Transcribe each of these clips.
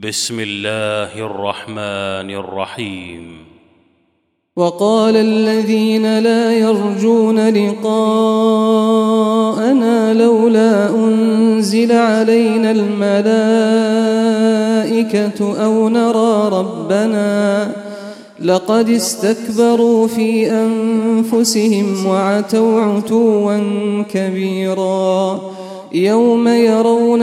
بسم الله الرحمن الرحيم. وقال الذين لا يرجون لقاءنا لولا أنزل علينا الملائكة أو نرى ربنا لقد استكبروا في أنفسهم وعتوا عتوا كبيرا يوم يرون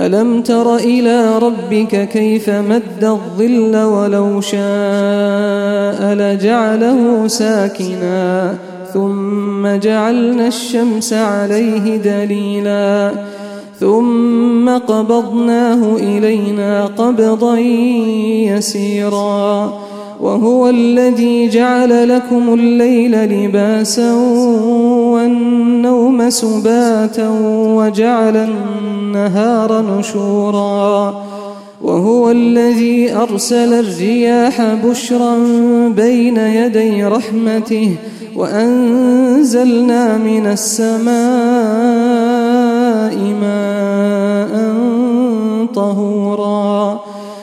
ألم تر إلى ربك كيف مد الظل ولو شاء لجعله ساكنا ثم جعلنا الشمس عليه دليلا ثم قبضناه إلينا قبضا يسيرا وهو الذي جعل لكم الليل لباسا سباتا وجعل النهار نشورا وهو الذي أرسل الرياح بشرا بين يدي رحمته وأنزلنا من السماء ماء طهورا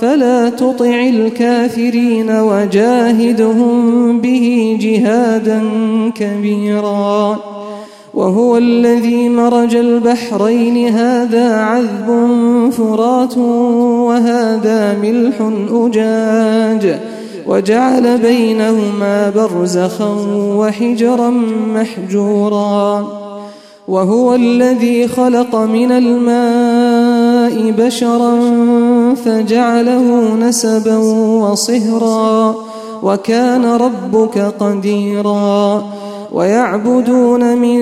فلا تطع الكافرين وجاهدهم به جهادا كبيرا. وهو الذي مرج البحرين. هذا عذب فرات وهذا ملح أجاج. وجعل بينهما برزخا وحجرا محجورا. وهو الذي خلق من الماء بشرا فجعله نسبا وصهرا وكان ربك قديرا ويعبدون من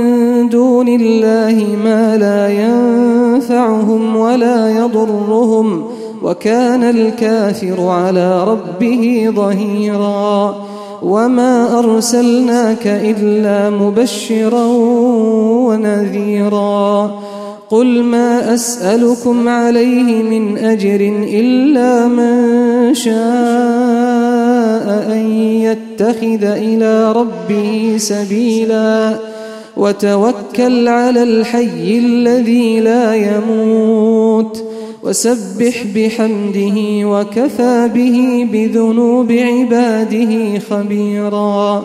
دون الله ما لا ينفعهم ولا يضرهم وكان الكافر على ربه ظهيرا وما أرسلناك إلا مبشرا ونذيرا قل ما أسألكم عليه من أجر إلا من شاء أن يتخذ إلى ربه سبيلا وتوكل على الحي الذي لا يموت وسبح بحمده وكفى به بذنوب عباده خبيراً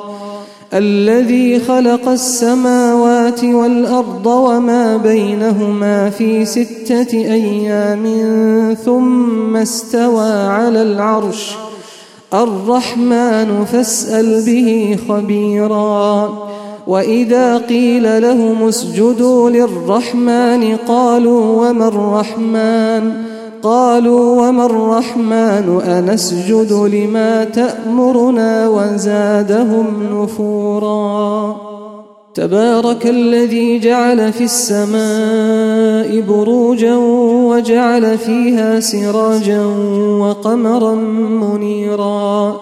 الذي خلق السماوات والأرض وما بينهما في ستة أيام ثم استوى على العرش. الرحمن فاسأل به خبيرا. وإذا قيل لهم اسجدوا للرحمن قالوا وما الرحمن؟ قالوا وما الرحمن أنسجد لما تأمرنا وزادهم نفورا تبارك الذي جعل في السماء بروجا وجعل فيها سراجا وقمرا منيرا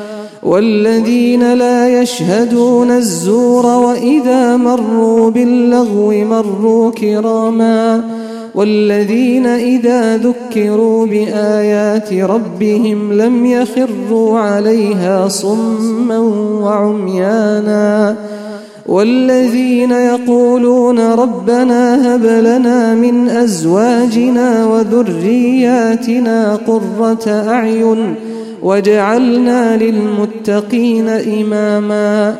والذين لا يشهدون الزور وإذا مروا باللغو مروا كراما والذين إذا ذكروا بآيات ربهم لم يخروا عليها صما وعميانا والذين يقولون ربنا هب لنا من أزواجنا وذرياتنا قرة أعين وجعلنا للمتقين إماما.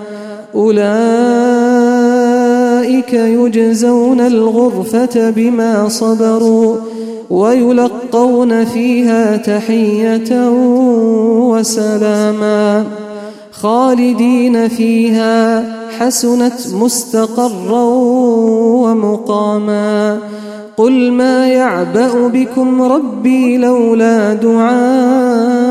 أولئك يجزون الغرفة بما صبروا ويلقون فيها تحية وسلاما. خالدين فيها حسنت مستقرا ومقاما. قل ما يعبأ بكم ربي لولا دعاؤكم